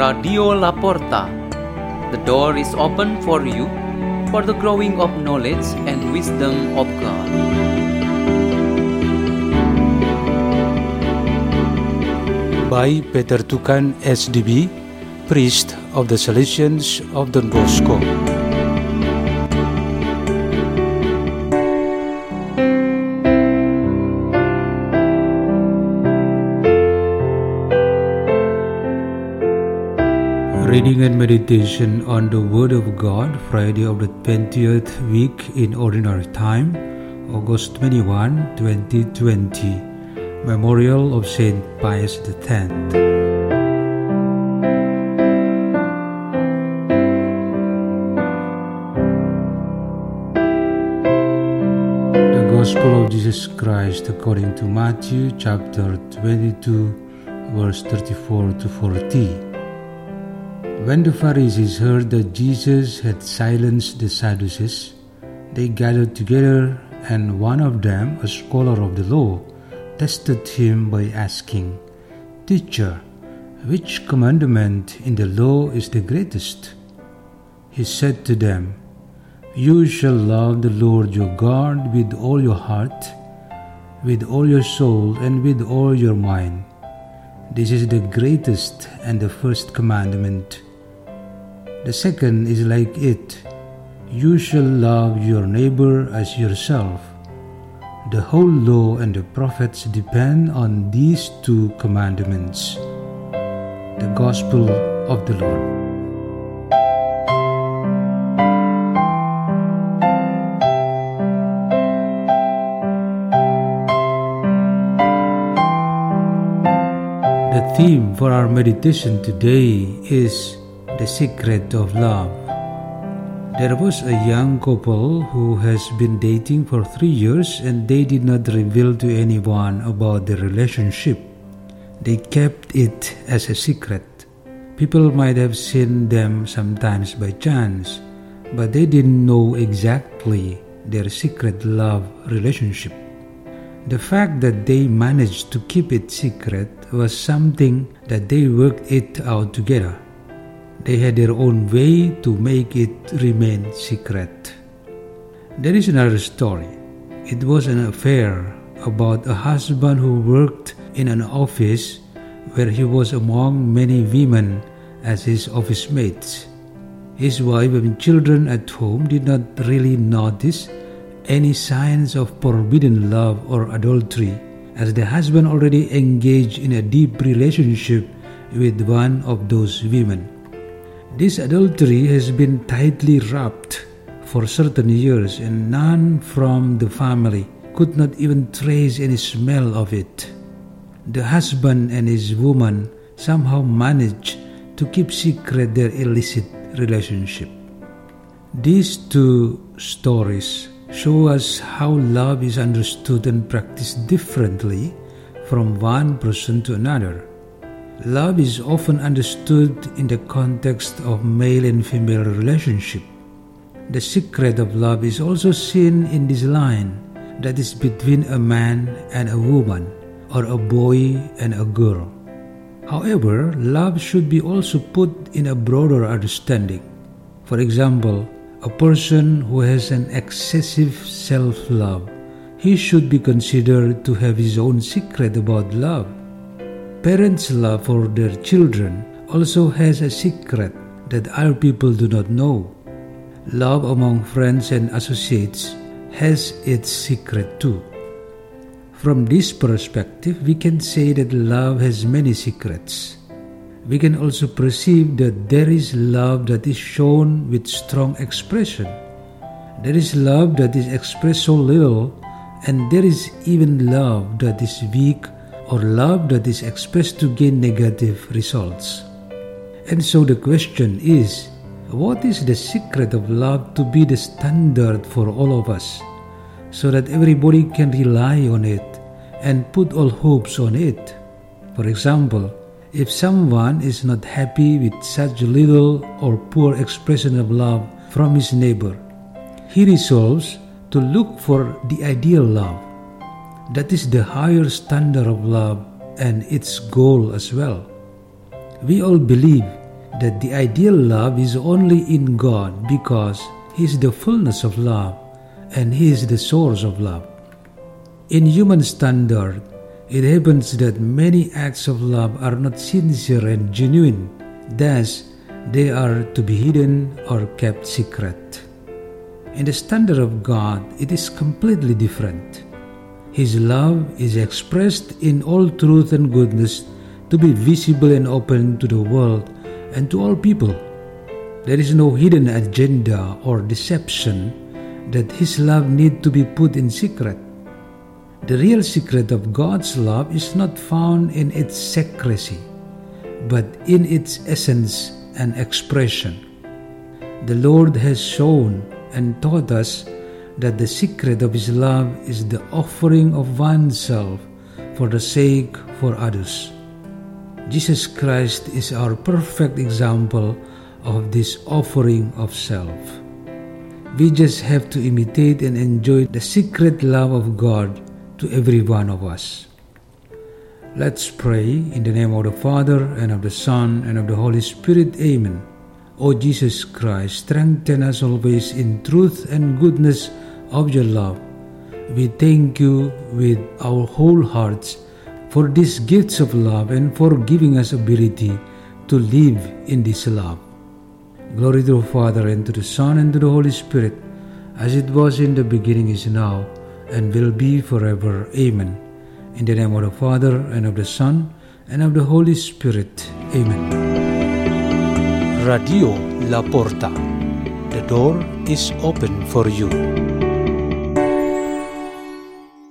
Radio Laporta. The door is open for you for the growing of knowledge and wisdom of God. by Peter Tukan SDB, priest of the Salesians of Don Bosco. Reading and meditation on the Word of God, Friday of the 20th week in Ordinary Time, August 21, 2020. Memorial of Saint Pius X. The Gospel of Jesus Christ according to Matthew chapter 22, verse 34 to 40. When the Pharisees heard that Jesus had silenced the Sadducees, they gathered together, and one of them, a scholar of the law, tested him by asking, Teacher, which commandment in the law is the greatest? He said to them, You shall love the Lord your God with all your heart, with all your soul, and with all your mind. This is the greatest and the first commandment. The second is like it You shall love your neighbor as yourself. The whole law and the prophets depend on these two commandments. The Gospel of the Lord. The theme for our meditation today is the secret of love. There was a young couple who has been dating for three years and they did not reveal to anyone about their relationship. They kept it as a secret. People might have seen them sometimes by chance, but they didn't know exactly their secret love relationship. The fact that they managed to keep it secret was something that they worked it out together. They had their own way to make it remain secret. There is another story. It was an affair about a husband who worked in an office where he was among many women as his office mates. His wife and children at home did not really notice any signs of forbidden love or adultery, as the husband already engaged in a deep relationship with one of those women. This adultery has been tightly wrapped for certain years, and none from the family could not even trace any smell of it. The husband and his woman somehow managed to keep secret their illicit relationship. These two stories show us how love is understood and practiced differently from one person to another. Love is often understood in the context of male and female relationship. The secret of love is also seen in this line that is between a man and a woman, or a boy and a girl. However, love should be also put in a broader understanding. For example, a person who has an excessive self love, he should be considered to have his own secret about love. Parents' love for their children also has a secret that other people do not know. Love among friends and associates has its secret too. From this perspective, we can say that love has many secrets. We can also perceive that there is love that is shown with strong expression. There is love that is expressed so little, and there is even love that is weak or love that is expressed to gain negative results. And so the question is what is the secret of love to be the standard for all of us so that everybody can rely on it and put all hopes on it? For example, if someone is not happy with such little or poor expression of love from his neighbor, he resolves to look for the ideal love. That is the higher standard of love and its goal as well. We all believe that the ideal love is only in God because He is the fullness of love and He is the source of love. In human standard, it happens that many acts of love are not sincere and genuine, thus, they are to be hidden or kept secret. In the standard of God, it is completely different. His love is expressed in all truth and goodness to be visible and open to the world and to all people. There is no hidden agenda or deception that His love need to be put in secret. The real secret of God's love is not found in its secrecy, but in its essence and expression. The Lord has shown and taught us that the secret of His love is the offering of oneself for the sake for others. Jesus Christ is our perfect example of this offering of self. We just have to imitate and enjoy the secret love of God to every one of us. Let's pray in the name of the Father, and of the Son, and of the Holy Spirit. Amen. O Jesus Christ, strengthen us always in truth and goodness of your love. We thank you with our whole hearts for these gifts of love and for giving us ability to live in this love. Glory to the Father, and to the Son, and to the Holy Spirit, as it was in the beginning, is now, and will be forever. Amen. In the name of the Father, and of the Son, and of the Holy Spirit. Amen. Radio La Porta. The door is open for you.